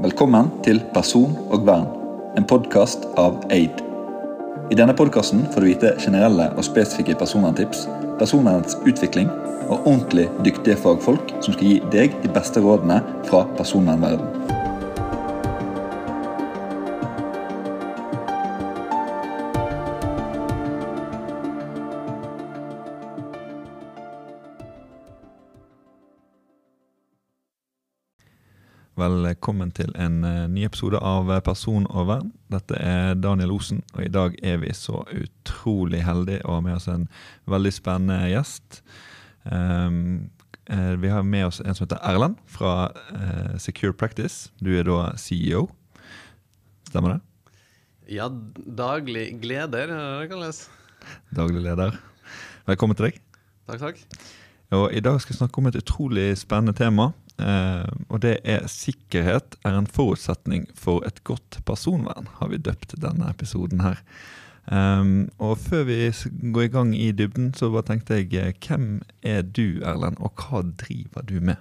Velkommen til Person og vern, en podkast av Aid. I denne podkasten får du vite generelle og spesifikke personverntips, personvernets utvikling og ordentlig dyktige fagfolk som skal gi deg de beste rådene fra personvernverden. Velkommen til en eh, ny episode av eh, Person og vern. Dette er Daniel Osen, og i dag er vi så utrolig heldige å ha med oss en veldig spennende gjest. Um, vi har med oss en som heter Erlend fra uh, Secure Practice. Du er da CEO. Stemmer det? Ja, daglig gleder, det lese. Daglig leder. Velkommen til deg. Takk, takk. Og I dag skal vi snakke om et utrolig spennende tema. Uh, og det er sikkerhet er en forutsetning for et godt personvern, har vi døpt denne episoden her. Um, og før vi går i gang i dybden, så bare tenkte jeg eh, hvem er du, Erlend, og hva driver du med?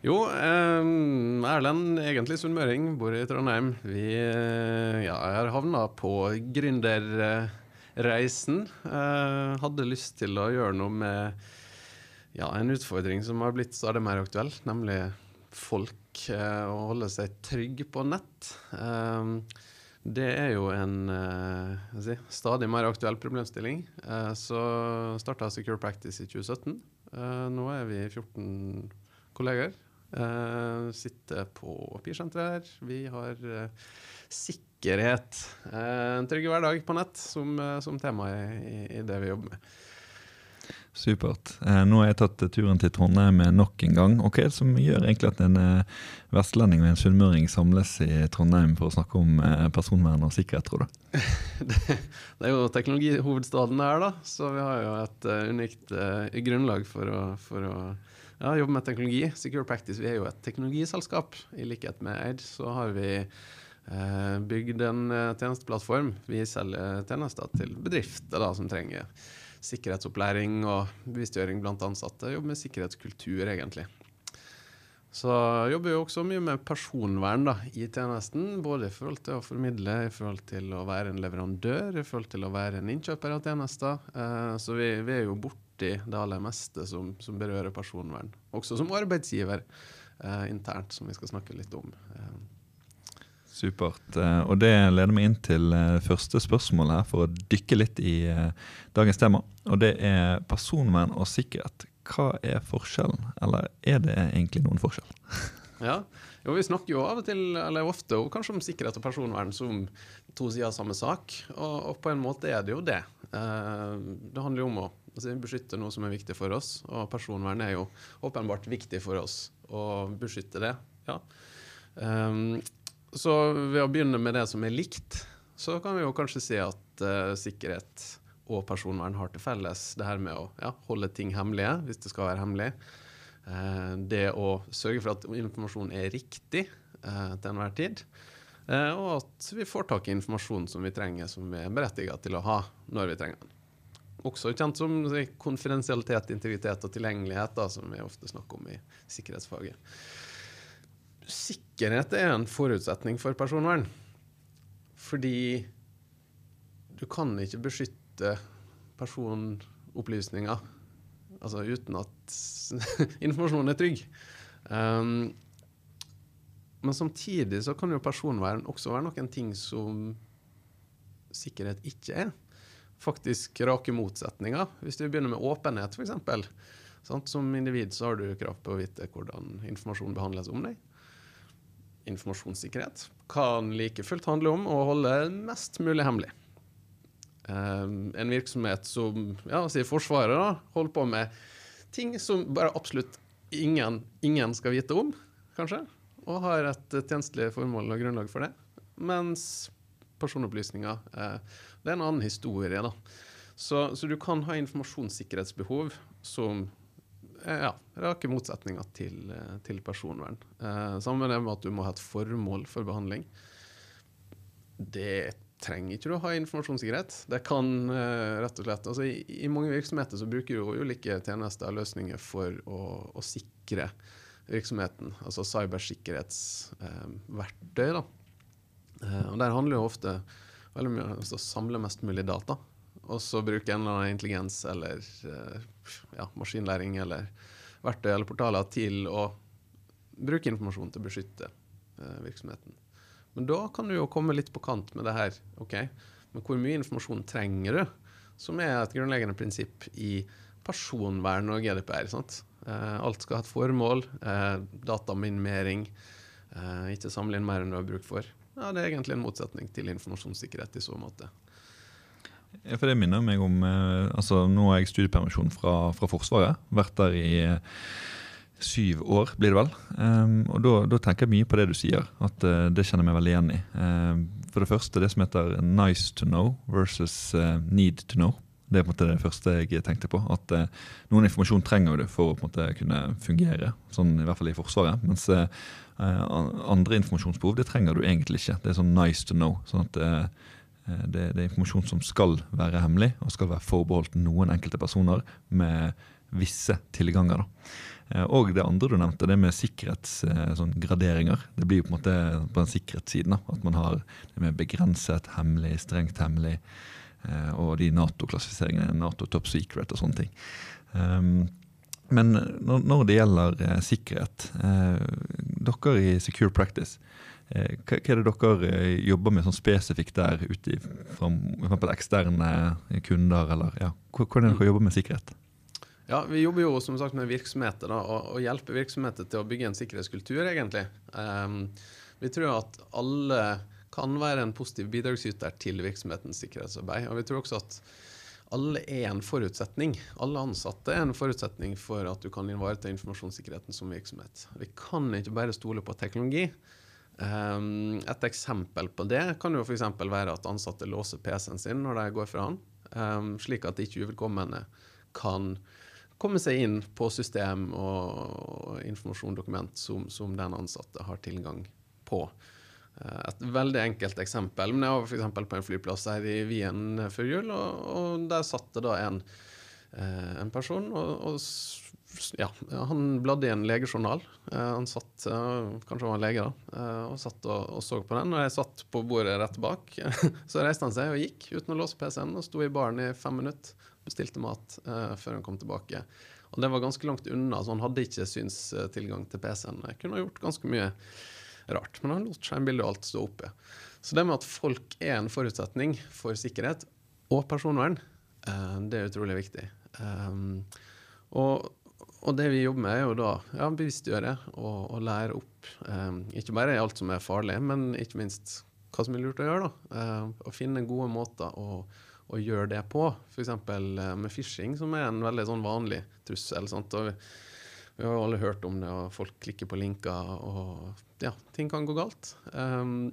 Jo, um, Erlend, egentlig sunnmøring, bor i Trondheim. Vi uh, ja, har havna på gründerreisen. Uh, hadde lyst til å gjøre noe med ja, en utfordring som har blitt stadig mer aktuell, nemlig folk eh, å holde seg trygg på nett. Eh, det er jo en eh, si, stadig mer aktuell problemstilling. Eh, så starta Secure Practice i 2017. Eh, nå er vi 14 kolleger. Eh, sitter på Pirsenteret her. Vi har sikkerhet, en trygg hverdag på nett, som, som tema i, i det vi jobber med. Supert. Eh, nå har jeg tatt turen til Trondheim nok en gang. Hva er det som gjør egentlig at en eh, vestlending og en sunnmøring samles i Trondheim for å snakke om eh, personvern og sikkerhet, tror du? det, det er jo teknologihovedstaden her, da. Så vi har jo et unikt grunnlag for å, for å ja, jobbe med teknologi. Secure Practice vi er jo et teknologiselskap. I likhet med Eid så har vi uh, bygd en tjenesteplattform. Vi selger tjenester til bedrifter da, som trenger sikkerhetsopplæring og bevisstgjøring blant ansatte. Jobber med sikkerhetskultur, egentlig. Så jobber vi også mye med personvern da, i tjenesten. Både i forhold til å formidle, i forhold til å være en leverandør, i forhold til å være en innkjøper av tjenester. Eh, så vi, vi, er jo borti det aller meste som, som, berører personvern. Også som arbeidsgiver eh, internt, som vi skal snakke litt om. Eh, Supert. Eh, og det leder meg inn til eh, første spørsmål her, for å dykke litt i eh, dagens tema. Og det er personvern og sikkerhet. Hva er forskjellen, eller er det egentlig noen forskjell? ja, jo, Vi snakker jo av og til, eller ofte, kanskje om sikkerhet og personvern som to sider av samme sak. Og, og, på en måte er det jo det. det handler jo om å altså, beskytte noe som er viktig for oss, og personvern er jo åpenbart viktig for oss å beskytte det. ja. Um, så ved å begynne med det som er likt, så kan vi jo kanskje si at uh, sikkerhet og personvern har til felles det her med å ja, holde ting hemmelige hvis det skal være hemmelig. Uh, det å sørge for at informasjon er riktig uh, til enhver tid. og at vi får tak i informasjon som vi trenger, som vi er berettiga til å ha når vi trenger den. Også kjent som konfidensialitet, integritet og tilgjengelighet, da, som vi ofte snakker om i sikkerhetsfaget sikkerhet er en forutsetning for personvern. Fordi du kan ikke beskytte personopplysninger altså uten at informasjonen er trygg. Um, men samtidig så kan jo personvern også være noen ting som sikkerhet ikke er. Faktisk rake motsetninger. Hvis du begynner med åpenhet, f.eks. Som individ så har du krav på å vite hvordan informasjon behandles om deg informasjonssikkerhet kan like fullt handle om å holde mest mulig hemmelig. Um, en virksomhet som ja, sier Forsvaret da, holder på med ting som bare absolutt ingen, ingen skal vite om, kanskje, og har et tjenestelig formål og grunnlag for det. Mens personopplysninger eh, det er en annen historie. da. Så, så du kan ha informasjonssikkerhetsbehov som ja, rake motsetninger til, eh, til personvern. Eh, sammen med at du må ha et formål for behandling. Det trenger ikke du å ha informasjonssikkerhet. Det kan eh, rett og slett altså i, i, mange virksomheter så bruker du ulike tjenester og løsninger for å, å sikre virksomheten, altså cybersikkerhetsverktøy. da. Eh, og Der handler jo ofte veldig mye om å samle mest mulig data, og så bruke en eller annen intelligens eller eh, ja, maskinlæring eller verktøy eller portaler til å bruke informasjon til å beskytte eh, virksomheten. Men da kan du jo komme litt på kant med det her. ok, Men hvor mye informasjon trenger du? Som er et grunnleggende prinsipp i personvern og GDPR. sant? Eh, alt skal ha et formål. Dataminimering. Eh, ikke samle inn mer enn du har bruk for. Ja, Det er egentlig en motsetning til informasjonssikkerhet i så måte. Ja, for Det minner meg om eh, altså Nå har jeg studiepermisjon fra, fra Forsvaret. Vært der i eh, syv år, blir det vel. Um, og da, da, tenker jeg mye på det du sier. At uh, Det kjenner jeg meg veldig igjen i. Uh, for det første det som heter 'nice to know' versus uh, 'need to know'. Det er på en måte det første jeg tenkte på. At Noen informasjon trenger du for å på en måte kunne fungere, sånn i hvert fall i Forsvaret. Mens andre informasjonsbehov det trenger du egentlig ikke. Det er sånn 'nice to know'. sånn at det, det, er informasjon som skal være hemmelig og skal være forbeholdt noen enkelte personer med visse tilganger. da. Eh, og det andre du nevnte, det med sikkerhetsgraderinger. Eh, sånn det blir jo på en måte på den sikkerhetssiden. At man har det med begrenset hemmelig, strengt hemmelig, eh, og de Nato-klassifiseringene, Nato top secret og sånne ting. Ehm, men når det gjelder sikkerhet, dere i Secure Practice, hva er det dere jobber med sånn spesifikt der ute fra eksterne kunder? eller ja, Hvordan er det dere jobber med sikkerhet? Ja, Vi jobber jo som sagt med virksomheter da, og, og hjelper virksomheter til å bygge en sikkerhetskultur. egentlig. Um, vi tror at alle kan være en positiv bidragsyter til virksomhetens sikkerhetsarbeid. Og vi tror også at alle er en forutsetning. Alle ansatte er en forutsetning for at du kan ivareta informasjonssikkerheten som virksomhet. Vi kan ikke bare stole på teknologi. Um, et eksempel på det kan jo f.eks. være at ansatte låser PC-en sin når de går fra han, um, slik at ikke uvedkommende kan komme seg inn på system og informasjon, dokument, som, som den ansatte har tilgang på. Eh, et veldig enkelt eksempel. men Jeg var for på en flyplass her i Wien før jul, og, og der satt det da en, eh, en person og, og, ja, Han bladde i en legejournal. Eh, han satt, Kanskje han var lege, da. Og satt og, og så på den. Og jeg satt på bordet rett bak. Så reiste han seg og gikk uten å låse PC-en og sto i baren i fem minutter bestilte mat uh, før han kom tilbake. Og det var ganske langt unna, så han hadde ikke synstilgang til PC-en. Jeg kunne ha gjort ganske mye rart, men han lot skjermbildet og alt stå oppe. Så det med at folk er en forutsetning for sikkerhet og personvern, uh, det er utrolig viktig. Um, og, og, det vi jobber med, er jo da ja, bevisstgjøre og, og lære opp. Um, ikke bare alt som er farlig, men ikke minst hva som er lurt å gjøre. da. Uh, å finne gode måter å å gjøre det på. F.eks. Eh, med phishing, som er en veldig sånn vanlig trussel. Sant? Og vi, vi har jo alle hørt om det, og folk klikker på linker, og ja, ting kan gå galt. Um,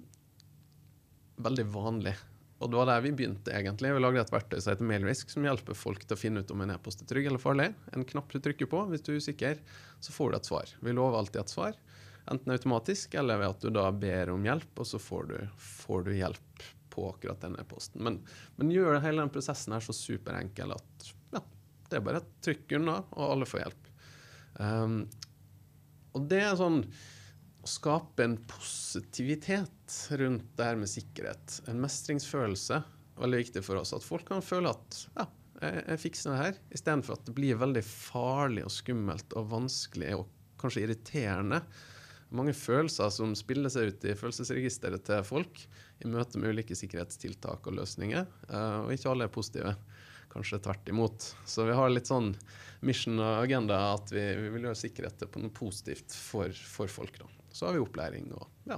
veldig vanlig. Og det var der vi begynte, egentlig. Vi lagde et verktøy som heter Mailrisk, som hjelper folk til å finne ut om en e-post er trygg eller farlig. En knapp du trykker på hvis du er usikker, så får du et svar. Vi lover alltid et svar. Enten automatisk eller ved at du da ber om hjelp, og så får du, får du hjelp på akkurat denne posten. Men, men gjør hele den prosessen her så superenkel at ja, det er bare et trykk unna, og alle får hjelp. Um, og det er sånn å skape en positivitet rundt det her med sikkerhet. En mestringsfølelse. Veldig viktig for oss. At folk kan føle at ja, jeg, jeg fikser det her. Istedenfor at det blir veldig farlig og skummelt og vanskelig og kanskje irriterende mange følelser som spiller seg ut i følelsesregisteret til folk i møte med ulike sikkerhetstiltak og løsninger. Uh, og ikke alle er positive. Kanskje tvert imot. Så vi har litt sånn mission og agenda at vi, vi vil gjøre sikkerhet på noe positivt for, for folk. Da. Så har vi opplæring og ja,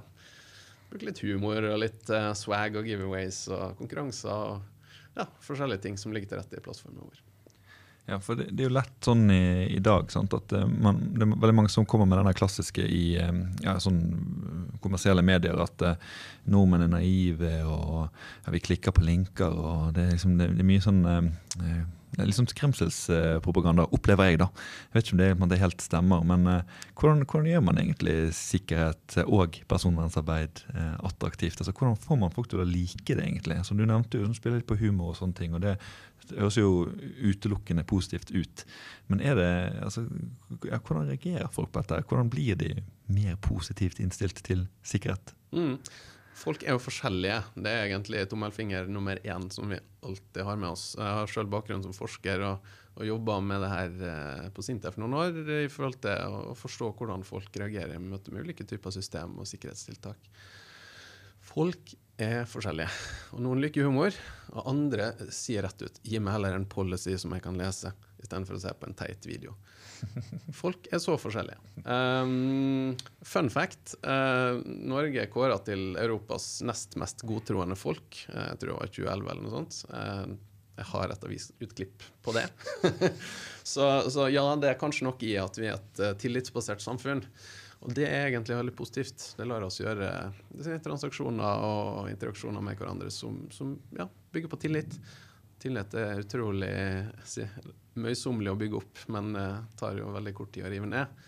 bruker litt humor og litt uh, swag og giveaways og konkurranser og ja, forskjellige ting som ligger til rette i plattformen vår. Ja, for det, det, er jo lett sånn i, i dag sant, at eh, man, det er veldig mange som kommer med den klassiske i eh, ja, sånn kommersielle medier at uh, nordmenn er naive og ja, vi klikker på linker. og Det er, liksom, det, det er mye sånn uh, liksom skremselspropaganda, opplever jeg. da. Jeg vet ikke om det, om det helt stemmer, men uh, hvordan, hvordan, gjør man egentlig sikkerhet og personvernsarbeid uh, attraktivt? Altså, Hvordan får man folk til å like det, egentlig? Som du nevnte, du spiller litt på humor og sånne ting. og det Det høres jo utelukkende positivt ut. Men er det, altså, ja, hvordan reagerer folk på dette? Hvordan blir de mer positivt innstilt til sikkerhet? Mm. Folk er jo forskjellige. Det er egentlig tommelfinger nummer én som vi alltid har med oss. Jeg har sjøl bakgrunn som forsker og, og jobba med det her eh, på Sintef noen år i forhold til å forstå hvordan folk reagerer i møte med ulike typer system og sikkerhetstiltak. Folk er forskjellige. Og noen liker humor, og andre sier rett ut 'gi meg heller en policy som jeg kan lese', istedenfor å se på en teit video. Folk er så forskjellige. Um, fun fact. Uh, Norge er kåra til Europas nest mest godtroende folk. Uh, jeg tror det var 2011 eller noe sånt. Uh, jeg har et avisutklipp på det. så, så, ja, det er kanskje noe i at vi er et tillitsbasert samfunn. Og det er egentlig veldig positivt. Det lar oss gjøre transaksjoner og interaksjoner med hverandre som, som ja, bygger på tillit. Tillit er utrolig møysommelig å bygge opp, men uh, tar jo veldig kort tid å rive ned.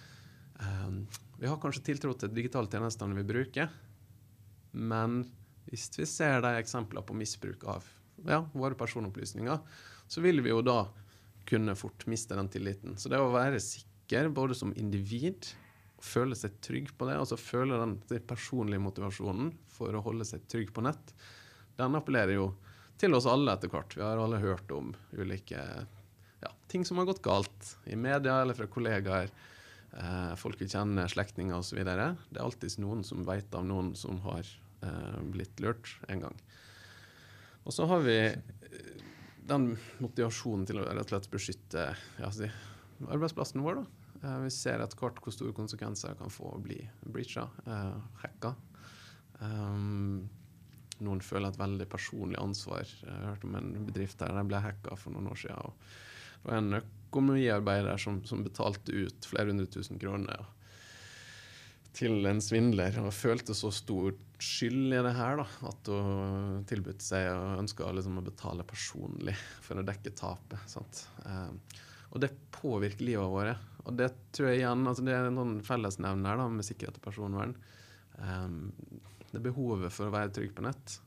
Um, vi har kanskje tiltro til digitale tjenestene vi bruker, men hvis vi ser de eksempler på misbruk av ja, våre personopplysninger, så vil vi jo da kunne fort miste den tilliten. Så det å være sikker både som individ, føle seg trygg på det, altså føle den, den personlige motivasjonen for å holde seg trygg på nett, den appellerer jo til oss alle etter hvert. Vi har alle hørt om ulike ja, ting som har gått galt i media eller fra kollegaer. Eh, folk vi kjenner, slektninger osv. Det er alltid noen som vet av noen som har eh, blitt lurt en gang. Og så har vi eh, den motivasjonen til å rett og slett beskytte ja, arbeidsplassen vår. da. Eh, vi ser etter hvert hvor store konsekvenser det kan få å bli breacha, eh, hacka. Um, noen føler et veldig personlig ansvar. Jeg hørte om en bedrift der de ble hacka for noen år siden. Det var en økonomiarbeider som, som betalte ut flere hundre tusen kroner til en svindler og følte så stor skyld i det her da, at hun tilbød seg og ønska liksom å betale personlig for å dekke tapet. Um, og det påvirker livet vårt. Og det tror jeg igjen, altså det er noen fellesnevner da, med sikkerhet og personvern. Um, det behovet for å være trygg på nett,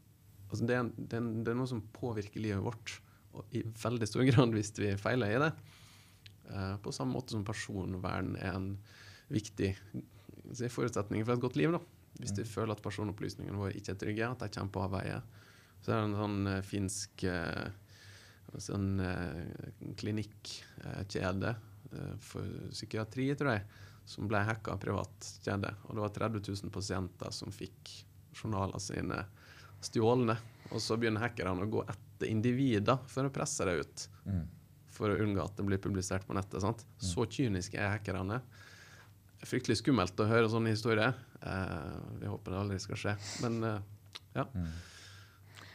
altså det, er, det, er, det, er, noe som påvirker livet vårt. I veldig stor grad hvis vi feiler i det. Uh, på samme måte som personvern er en viktig forutsetning for et godt liv. Da. Hvis vi mm. føler at personopplysningene våre ikke er trygge, at de kommer på avveie. Så er det en sånn uh, finsk uh, sånn, klinikkjede for psykiatri, tror jeg, som ble hacka av privat kjede. Og det var 30 000 pasienter som fikk journalene sine stjålne. Og så begynner hackerne å gå etter individer for å presse det ut. Mm. For å unngå at det blir publisert på nettet. Sant? Mm. Så kyniske er hackerne. Fryktelig skummelt å høre sånne historier. Eh, vi håper det aldri skal skje. Men eh, ja. Mm.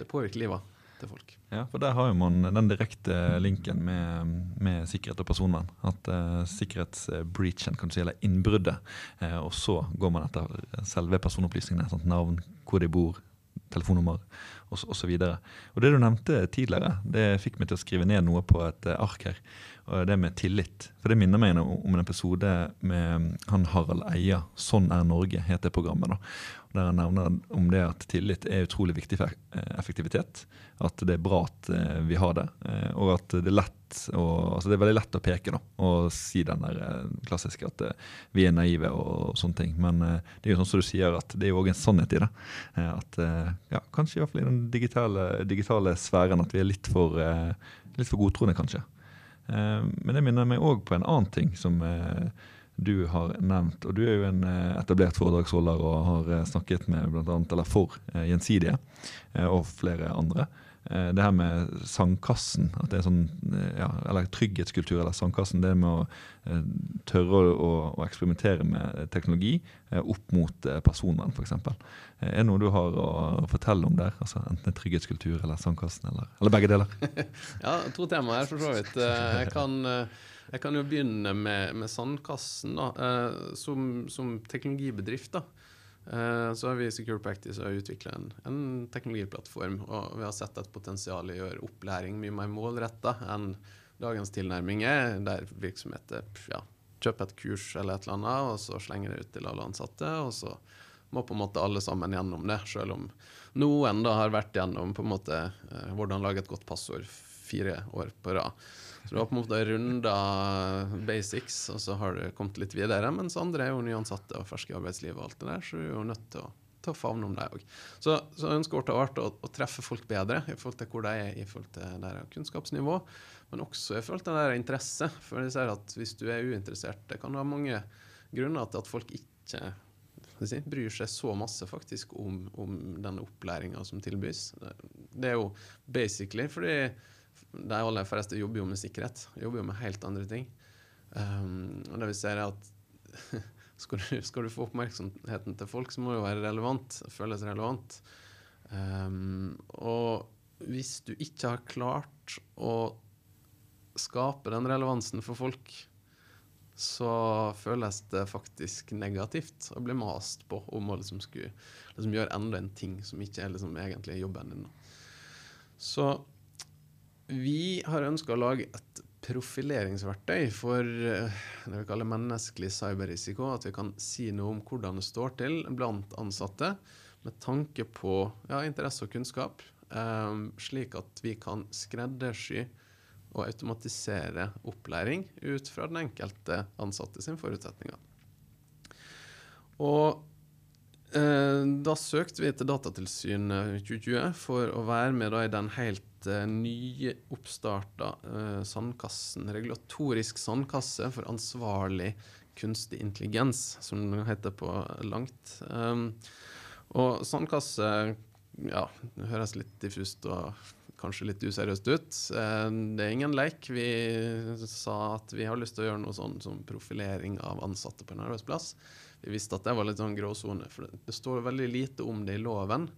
Det påvirker livet til folk. Ja, for der har jo man den direkte linken med, med sikkerhet og personvern. At uh, sikkerhetsbreachen, kan du si, eller innbruddet, uh, og så går man etter selve personopplysningene. Sant? Navn, hvor de bor, telefonnummer osv. Og det du nevnte tidligere, det fikk meg til å skrive ned noe på et uh, ark her. Og det med tillit. For det minner meg om en episode med han Harald Eia. 'Sånn er Norge' heter programmet. da der han nevner om det at tillit er utrolig viktig for eh, effektivitet. At det er bra at eh, vi har det. Eh, og at det er lett å, altså det er veldig lett å peke da, og si den der klassiske at vi er naive og, sånne ting. Men det er jo sånn som du sier at det er jo òg en sannhet i det. At ja, kanskje i hvert fall i den digitale, digitale sfæren at vi er litt for, litt for godtroende, kanskje. Men det minner meg òg på en annen ting som du har nevnt. Og du er jo en eh, etablert foredragsholder og har eh, snakket med blant annet, eller for eh, Gjensidige og flere andre. Det her med sandkassen, at det er sånn, ja, eller trygghetskultur eller sandkassen, det med å tørre å, å eksperimentere med teknologi opp mot personvern, f.eks. Er det noe du har å fortelle om der? Altså Enten trygghetskultur eller sandkassen, eller, eller begge deler? ja, to temaer for så vidt. Jeg kan jeg kan jo begynne med, med Sandkassen. da. Eh, som, som, teknologibedrift da, eh, så har vi Secure Practice utvikla en, en, teknologiplattform. Og vi har sett et potensial i å gjøre opplæring mye mer målretta enn dagens tilnærming er, der virksomheter ja, kjøper et kurs eller et eller annet, og så slenger det ut til alle ansatte. og så må på en måte alle sammen gjennom det, selv om noen da har vært gjennom på en måte eh, hvordan lage et godt passord fire år på rad. Så du har på en måte runda basics, og så har du kommet litt videre. Mens andre er jo nyansatte og ferske i arbeidslivet, og alt det der, så du er jo nødt til å, å favne om deg òg. Så, så vårt har vært å, å, treffe folk bedre i forhold til hvor de er i forhold til deres kunnskapsnivå, men også i forhold til der interesse. For jeg ser at hvis du er uinteressert, det kan ha mange grunner til at folk ikke bryr seg så masse faktisk om, om den opplæringa som tilbys. Det er jo basically fordi de aller fleste jobber jo med sikkerhet. Jobber jo med helt andre ting. Um, og det vi ser er at skal, du, skal, du, få oppmerksomheten til folk, så må det jo være relevant. Føles relevant. Um, og hvis du ikke har klart å skape den relevansen for folk, så føles det faktisk negativt å bli mast på om å liksom, skulle, liksom gjøre enda en ting som ikke er liksom egentlig jobben din. Så vi har ønska å lage et profileringsverktøy for eh, det vi kaller menneskelig cyberrisiko. At vi kan si noe om hvordan det står til blant ansatte med tanke på ja, interesse og kunnskap, um, slik at vi kan skreddersy og automatisere opplæring ut fra den enkelte ansatte sin forutsetninger. Og eh, da søkte vi til Datatilsynet 2020 for å være med i den helt uh, nyoppstarta uh, sandkassen, regulatorisk sandkasse for ansvarlig kunstig intelligens, som den heter på langt. Um, og sandkasse ja, det høres litt diffust og kanskje litt useriøst ut. Uh, det er ingen leik. Vi sa at vi har lyst til å gjøre noe sånn som profilering av ansatte på en arbeidsplass. Vi visste at det var litt sånn gråsone, for det står veldig lite om det i loven.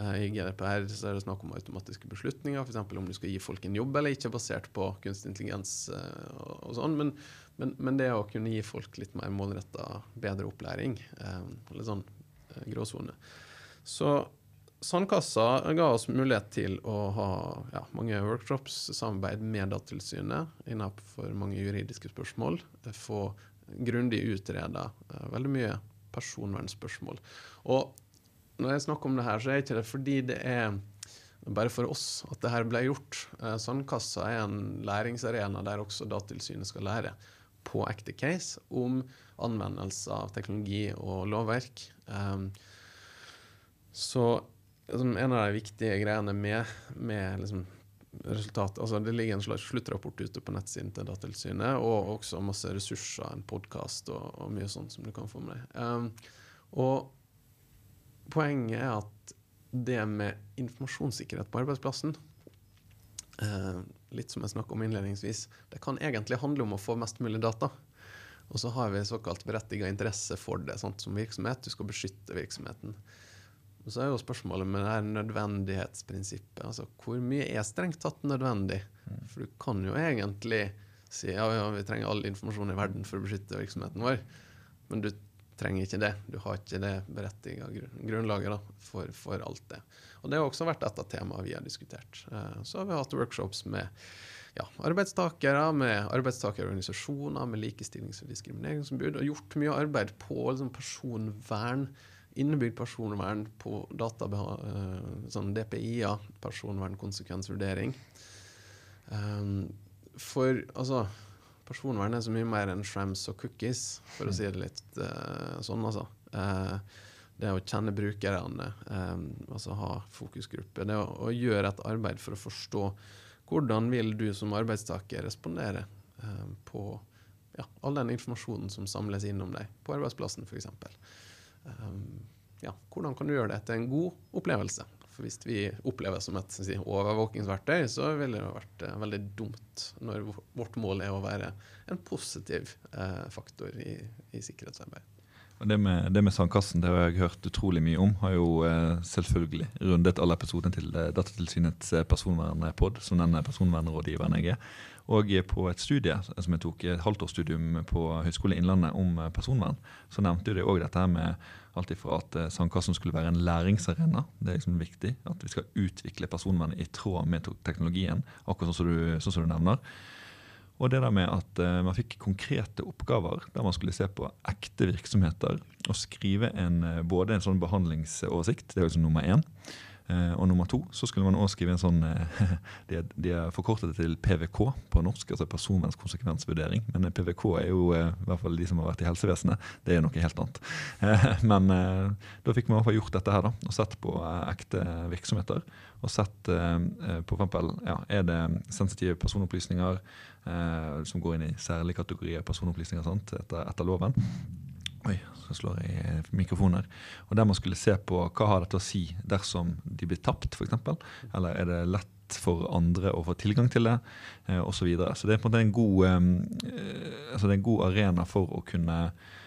Eh, I GDPR så er det snakk om automatiske beslutninger, f.eks. om du skal gi folk en jobb eller ikke, basert på kunstig intelligens eh, og, sånn. Men, men, men, det å kunne gi folk litt mer målretta, bedre opplæring, eh, litt sånn gråsone. Så Sandkassa ga oss mulighet til å ha ja, mange workshops, samarbeid med Datatilsynet innenfor mange juridiske spørsmål. Få grundig utreda veldig mye personvernspørsmål. Og når jeg snakker om det her, så er ikke det fordi det er bare for oss at det her ble gjort. Eh, Sandkassa er en læringsarena der også Datatilsynet skal lære på ekte case om anvendelse av teknologi og lovverk. Um, så liksom, en av de viktige greiene med, med liksom, resultat altså Det ligger en slags sluttrapport ute på nettsiden til Datatilsynet, og også masse ressurser, en podkast og, og, mye sånt som du kan få med deg. Um, og poenget er at det med informasjonssikkerhet på arbeidsplassen eh, Litt som jeg snakka om innledningsvis, det kan egentlig handle om å få mest mulig data. Og så har vi såkalt berettiget interesse for det sant, som virksomhet. Du skal beskytte virksomheten. Og så er jo spørsmålet med det her nødvendighetsprinsippet. Altså, hvor mye er strengt tatt nødvendig? For du kan jo egentlig si ja, ja, vi trenger all informasjon i verden for å beskytte virksomheten vår. Men du trenger ikke det. Du har ikke det berettiga grunnlaget da, for, for, alt det. Og Det har også vært et av temaene vi har diskutert. Eh, så har vi hatt workshops med ja, arbeidstakere, med arbeidstakerorganisasjoner, med likestillings- og diskrimineringsombud, og gjort mye arbeid på liksom, personvern, innebygd personvern på data, eh, sånn DPI-er, personvernkonsekvensvurdering. Um, for altså personvern er så mye mer enn shrams og cookies, for å si det litt uh, sånn, altså. Uh, det å kjenne brukerne, um, altså ha fokusgruppe. Det å, å, gjøre et arbeid for å forstå hvordan vil du som arbeidstaker respondere um, på ja, all den informasjonen som samles innom deg, på arbeidsplassen f.eks. Um, ja, hvordan kan du gjøre det til en god opplevelse? For hvis vi opplever det som et si, overvåkingsverktøy, så ville det vært eh, veldig dumt når vårt mål er å være en positiv eh, faktor i, i sikkerhetsarbeid. Det med, det med, sandkassen det har jeg hørt utrolig mye om. Har jo eh, selvfølgelig rundet alle episodene til eh, Datatilsynets eh, personvernpod, som den personvernrådgiveren jeg er. Og på et studie som jeg tok, et halvtårsstudium på Høgskolen Innlandet om personvern, så nevnte de òg dette med alt ifra at sandkassen skulle være en læringsarena. Det er liksom viktig. At vi skal utvikle personvernet i tråd med teknologien, akkurat sånn som du, sånn som du nevner. Og det der med at uh, man fikk konkrete oppgaver der man skulle se på ekte virksomheter og skrive en, både en sånn behandlingsoversikt, det er liksom nummer én, Eh, og nummer to så skulle man også skrive en sånn eh, De de er forkortet til PVK på norsk, altså personvernkonsekvensvurdering. Men eh, PVK er jo, eh, i hvert fall de som har vært i helsevesenet, det er noe helt annet. Eh, men eh, da fikk man i hvert fall gjort dette her, da, og sett på eh, ekte virksomheter. Og sett eh, eh, på f.eks. ja, er det sensitive personopplysninger eh, som går inn i særlige kategorier personopplysninger sant, etter, etter loven. Oi, så slår jeg mikrofonen her. Og der man skulle se på hva har dette å si dersom de blir tapt, f.eks. Eller er det lett for andre å få tilgang til det, eh, osv. Så, videre. så det er på en måte en god, eh, altså en god arena for å kunne eh,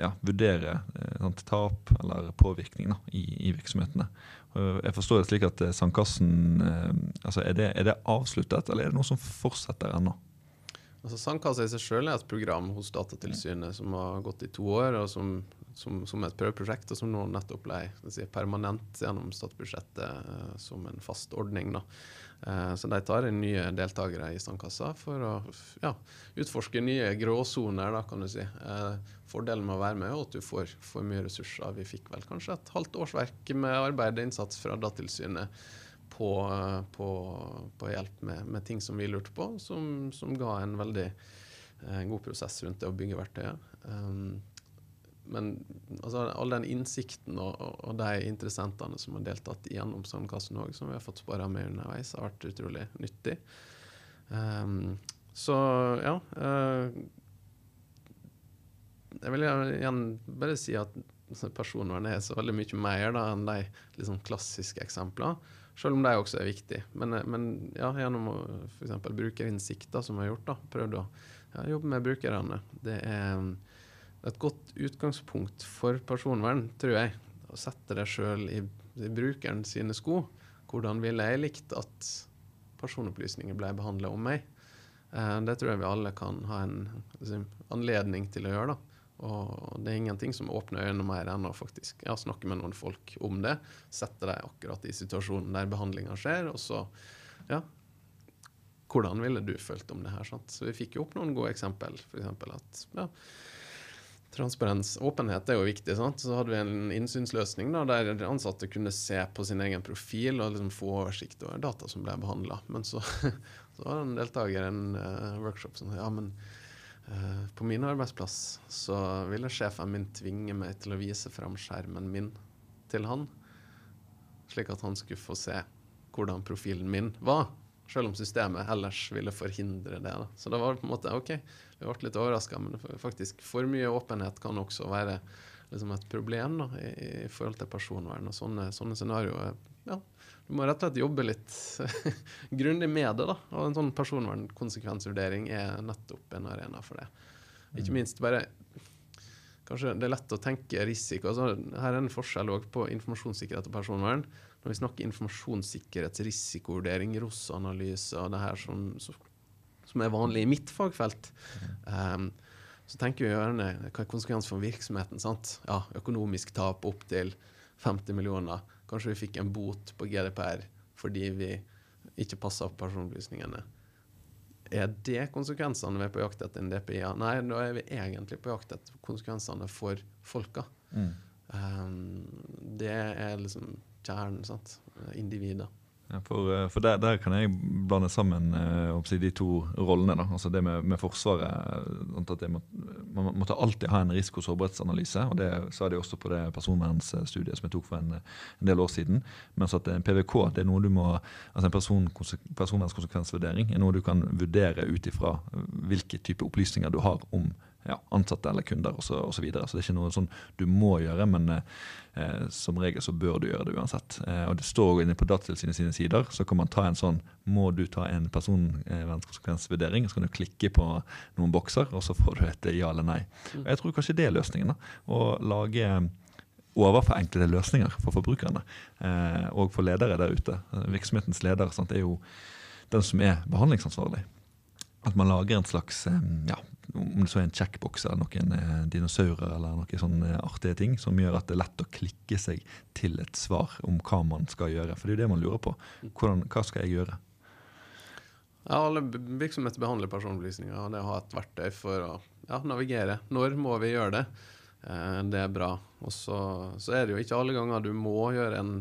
ja, vurdere eh, sant, tap eller påvirkning da, i, i virksomhetene. Jeg forstår det slik at eh, Sandkassen eh, altså er, det, er det avsluttet, eller er det noe som fortsetter ennå? Altså Sandkassa i seg selv er et program hos Datatilsynet som har gått i to år, og som, som, som et prøveprosjekt, og som nå nettopp ble si, permanent gjennom statsbudsjettet eh, som en fast ordning. Da. Eh, så de tar inn nye deltakere i Sandkassa for å ja, utforske nye gråsoner, da, kan du si. Eh, fordelen med å være med er at du får, får mye ressurser. Vi fikk vel kanskje et halvt årsverk med arbeid og innsats fra Datatilsynet på, på, på hjelp med, med, ting som vi lurte på, som, som ga en veldig eh, god prosess rundt det å bygge verktøyet. Um, men altså, all den innsikten og, og, de interessentene som har deltatt gjennom Sandkassen òg, som vi har fått spare med underveis, har vært utrolig nyttig. Um, så ja. Uh, jeg vil igjen bare si at personvernet er så veldig mye mer da, enn de liksom, klassiske eksemplene. Selv om de også er viktige. Men, eh, men ja, gjennom f.eks. brukerinnsikter som vi har gjort, da, prøvd å ja, jobbe med brukerne. Det er et godt utgangspunkt for personvern, tror jeg. Å sette deg sjøl i, i brukeren sine sko. Hvordan ville jeg likt at personopplysninger ble behandla om meg? Eh, det tror jeg vi alle kan ha en anledning til å gjøre. da. Og det er ingenting som åpner øynene mer enn å faktisk ja, snakke med noen folk om det. Sette deg akkurat i situasjonen der behandlinga skjer, og så ja, hvordan ville du følt om det her? Sant? Så vi fikk jo opp noen gode eksempel. F.eks. at ja, transparens, åpenhet er jo viktig. Sant? Så hadde vi en innsynsløsning da, der ansatte kunne se på sin egen profil og liksom få oversikt over data som ble behandla. Men så, så var det en deltaker i en uh, workshop som sa ja, men uh, på min arbeidsplass så ville sjefen min tvinge meg til å vise fram skjermen min til han, slik at han skulle få se hvordan profilen min var. Selv om systemet ellers ville forhindre det. Da. Så det var på en måte OK, vi ble litt overraska, men faktisk for mye åpenhet kan også være liksom et problem da, i, i, forhold til personvern. Og sånne, sånne scenarioer ja, du må rett og slett jobbe litt grundig med det. da, og En sånn personvernkonsekvensvurdering er nettopp en arena for det. Ikke mm. minst bare Kanskje det er lett å tenke risiko. Altså, her er en forskjell på informasjonssikkerhet og personvern. Når vi snakker informasjonssikkerhetsrisikovurdering, ROS-analyse og det her som, som, er vanlig i mitt fagfelt, um, så tenker vi gjerne hva er konsekvensen for virksomheten. sant? Ja, Økonomisk tap opp til 50 millioner. Kanskje vi fikk en bot på GDPR fordi vi ikke passa opp personopplysningene. Er det konsekvensene vi er på jakt etter en DPI? Nei, da er vi egentlig på jakt etter konsekvensene for folka. Mm. Um, det er liksom kjernen. sant? Individer. Ja, for, eh, for der, der, kan jeg blande sammen uh, de to rollene. Da. Altså det med, med Forsvaret. Eh, må, Man måtte alltid ha en risiko- og sårbarhetsanalyse. og Det sa de også på det personvernstudiet som jeg tok for en, en del år siden. Mens at en PVK det er noe du må, altså en person, personvernskonsekvensvurdering er noe du kan vurdere ut ifra hvilke type opplysninger du har om ja, ansatte eller kunder osv. Så, og så, videre. så det er ikke noe sånn du må gjøre, men eh, som regel så bør du gjøre det uansett. Eh, og Det står inne på Datatilsynet sine sider, så kan man ta en sånn Må du ta en personvernkonsekvensvurdering? Så kan du klikke på noen bokser, og så får du et ja eller nei. Og Jeg tror kanskje det er løsningen. da, Å lage overforenklede løsninger for forbrukerne eh, og for ledere der ute. Virksomhetens leder sant, er jo den som er behandlingsansvarlig. At man lager en slags ja, om det så er en checkbox eller noen eh, dinosaurer eller noen sånne artige ting som gjør at det er lett å klikke seg til et svar om hva man skal gjøre. For det er jo det man lurer på. Hvordan, hva skal jeg gjøre? Ja, Alle virksomheter behandler personopplysninger, og det å ha et verktøy for å ja, navigere. Når må vi gjøre det? Eh, det er bra. Og så, så, er det jo ikke alle ganger du må gjøre en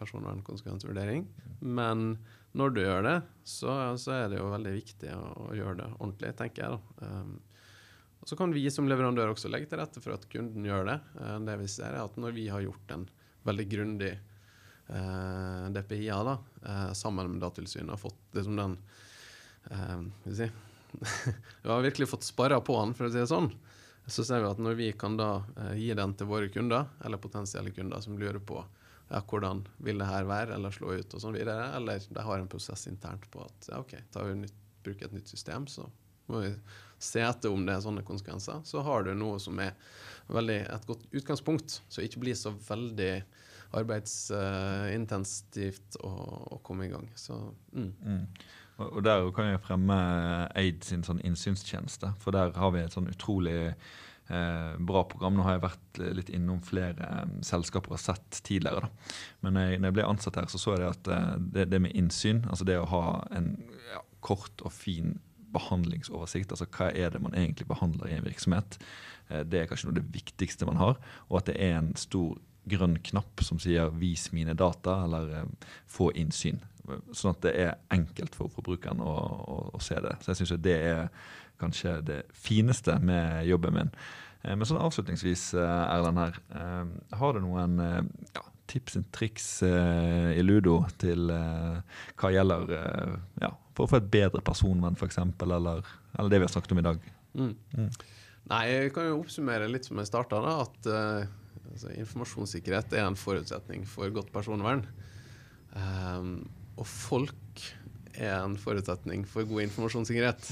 personvernkonsekvensvurdering. Men når du gjør det, så, så, er det jo veldig viktig å, å gjøre det ordentlig, tenker jeg. da. Um, Så kan vi som leverandør også legge til rette for at kunden gjør det. Uh, det vi ser er at Når vi har gjort en veldig grundig eh, DPI-a da, eh, sammen med Datatilsynet, og fått liksom den uh, si, Vi har virkelig fått sparra på den, for å si det sånn. Så ser vi at når vi kan da gi den til våre kunder, eller potensielle kunder som lurer på ja, hvordan vil det her være, eller slå ut og sånn videre. Eller de har en prosess internt på at ja, OK, tar vi nytt, bruker et nytt system, så må vi se etter om det er sånne konsekvenser. Så har du noe som er veldig et godt utgangspunkt, så ikke blir så veldig arbeidsintensivt å, å, komme i gang. Så, mm. Mm. Og, Der kan jeg fremme Aid sin sånn innsynstjeneste, for der har vi et sånn utrolig eh, bra program. Nå har jeg vært litt innom flere eh, selskaper og sett tidligere. Da. Men jeg, når jeg ble ansatt her, så så jeg at eh, det, det, med innsyn, altså det å ha en ja, kort og fin behandlingsoversikt, altså hva er det man egentlig behandler i en virksomhet, eh, det er kanskje noe av det viktigste man har. Og at det er en stor grønn knapp som sier 'vis mine data' eller eh, 'få innsyn'. Sånn at det er enkelt for forbrukeren å, å, å se det. Så jeg syns det er kanskje det fineste med jobben min. Eh, men sånn avslutningsvis, Erlend her. Har du noen ja, tips og triks i ludo til hva gjelder ja, for å få et bedre personvenn, f.eks., eller, eller det vi har snakket om i dag? Mm. Mm. Nei, jeg kan jo oppsummere litt som jeg starta, at uh, altså, informasjonssikkerhet er en forutsetning for godt personvern. Um, og folk er en forutsetning for god informasjonssikkerhet.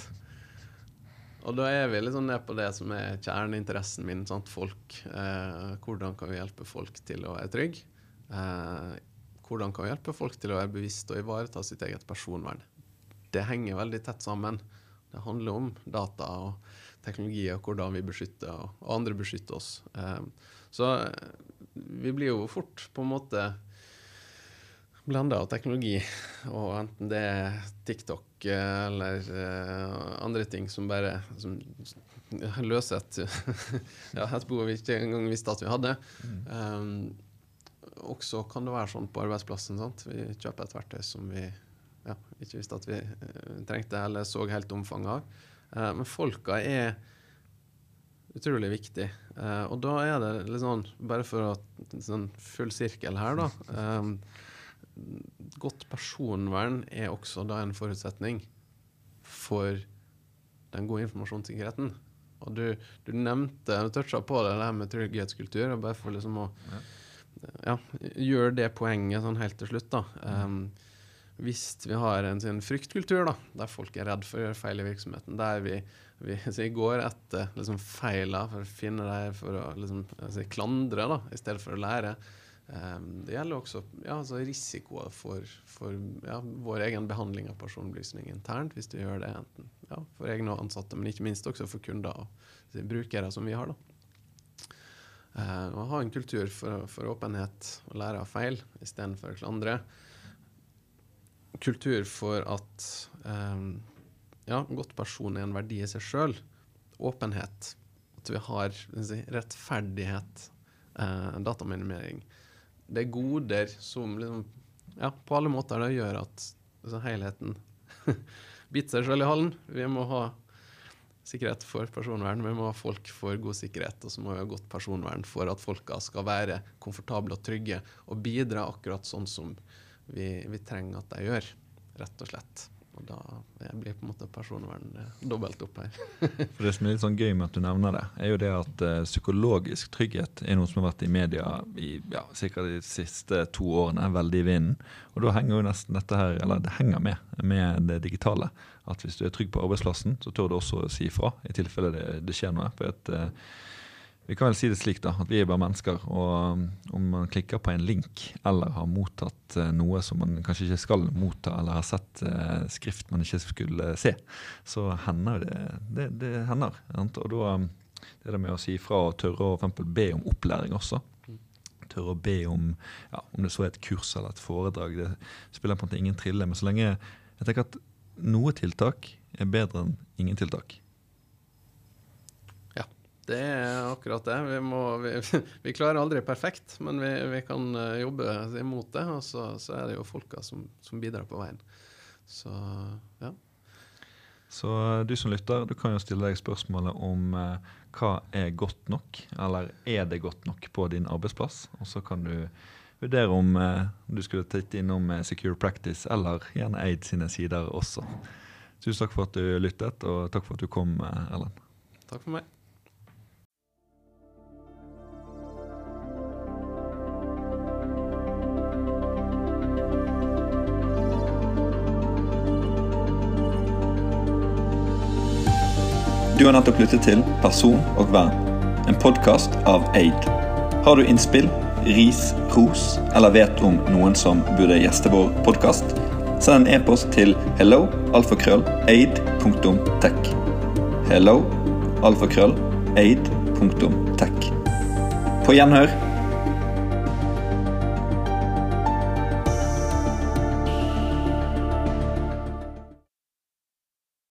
Og da er vi sånn ned på det som er kjerneinteressen min. Sant? Folk. Eh, hvordan kan vi hjelpe folk til å være trygge? Eh, hvordan kan vi hjelpe folk til å være bevisst og ivareta sitt eget personvern? Det henger veldig tett sammen. Det handler om data og teknologi og hvordan vi beskytter, og andre beskytter oss. Eh, så vi blir jo fort på en måte blanda av teknologi, og enten det er TikTok eh, eller andre ting som bare som løser et, ja, et behov vi ikke engang visste at vi hadde. Mm. Um, også kan det være sånn på arbeidsplassen. Sant? Vi kjøper et verktøy som vi ja, ikke visste at vi uh, trengte eller så helt omfanget av. Uh, men folka er utrolig viktig. og da er det litt sånn, bare for å sånn full sirkel her, da godt personvern er også da en forutsetning for den gode informasjonssikkerheten. Og du, du nevnte, du toucha på det, det her med trygghetskultur. og bare for liksom å ja, gjøre det poenget sånn helt til slutt, da. Um, hvis vi har en sånn fryktkultur da, der folk er redd for å gjøre feil i virksomheten, der vi, vi går etter liksom, feiler for å finne dem for å liksom, altså, klandre da, i stedet for å lære, Um, det gjelder også ja, altså risikoer for, for ja, vår egen behandling av personopplysninger internt, hvis du gjør det enten ja, for egne ansatte, men ikke minst også for kunder og brukere som vi har. da. Å ha en kultur for, for, åpenhet og lære av feil istedenfor å klandre. Kultur for at um, ja, godt person er en verdi i seg sjøl. Åpenhet. At vi har si, rettferdighet. Uh, dataminimering det er goder som liksom, ja, på alle måter da, gjør at altså, helheten biter seg selv i halen. Vi må ha sikkerhet for personvern, vi må ha folk for god sikkerhet, og så må vi ha godt personvern for at folka skal være komfortable og trygge og bidra akkurat sånn som vi, vi trenger at de gjør, rett og slett. Og da blir på en måte personvern dobbelt opp her. For Det som er litt sånn gøy med at du nevner det, er jo det at uh, psykologisk trygghet er noe som har vært i media i ja, sikkert de siste to årene, veldig i vinden. Og da henger jo nesten dette her, eller det henger med med det digitale. At hvis du er trygg på arbeidsplassen, så tør du også si ifra i tilfelle det, det skjer noe. For at uh, vi kan vel si det slik da, at vi er bare mennesker. Og um, om man klikker på en link eller har mottatt uh, noe som man kanskje ikke skal motta, eller har sett uh, skrift man ikke skulle se, så hender det det, det hender. Og da um, det er det med å si ifra og tørre å for be om opplæring også. Tørre å be om ja, om det så er et kurs eller et foredrag. Det spiller på en måte ingen trille. Men så lenge jeg tenker at noe tiltak er bedre enn ingen tiltak. Det er akkurat det. Vi, må, vi, vi klarer aldri perfekt, men vi, vi kan eh, jobbe imot det. Og så, så, er det jo folka som, som, bidrar på veien. Så ja. Så eh, du som lytter, du kan jo stille deg spørsmålet om eh, hva er godt nok? Eller er det godt nok på din arbeidsplass? Og så kan du vurdere om eh, du skulle titte innom eh, Secure Practice eller gjerne Aid sine sider også. Tusen takk for at du lyttet, og takk for at du kom, eh, Erlend. Takk for meg. Du har nettopp lyttet til Person og vern, en podkast av Aid. Har du innspill, ris, ros eller vet om noen som burde gjeste vår podkast, send en e-post til hello alfakrøll aid.tech. Hello alfakrøll aid.tech. På gjenhør.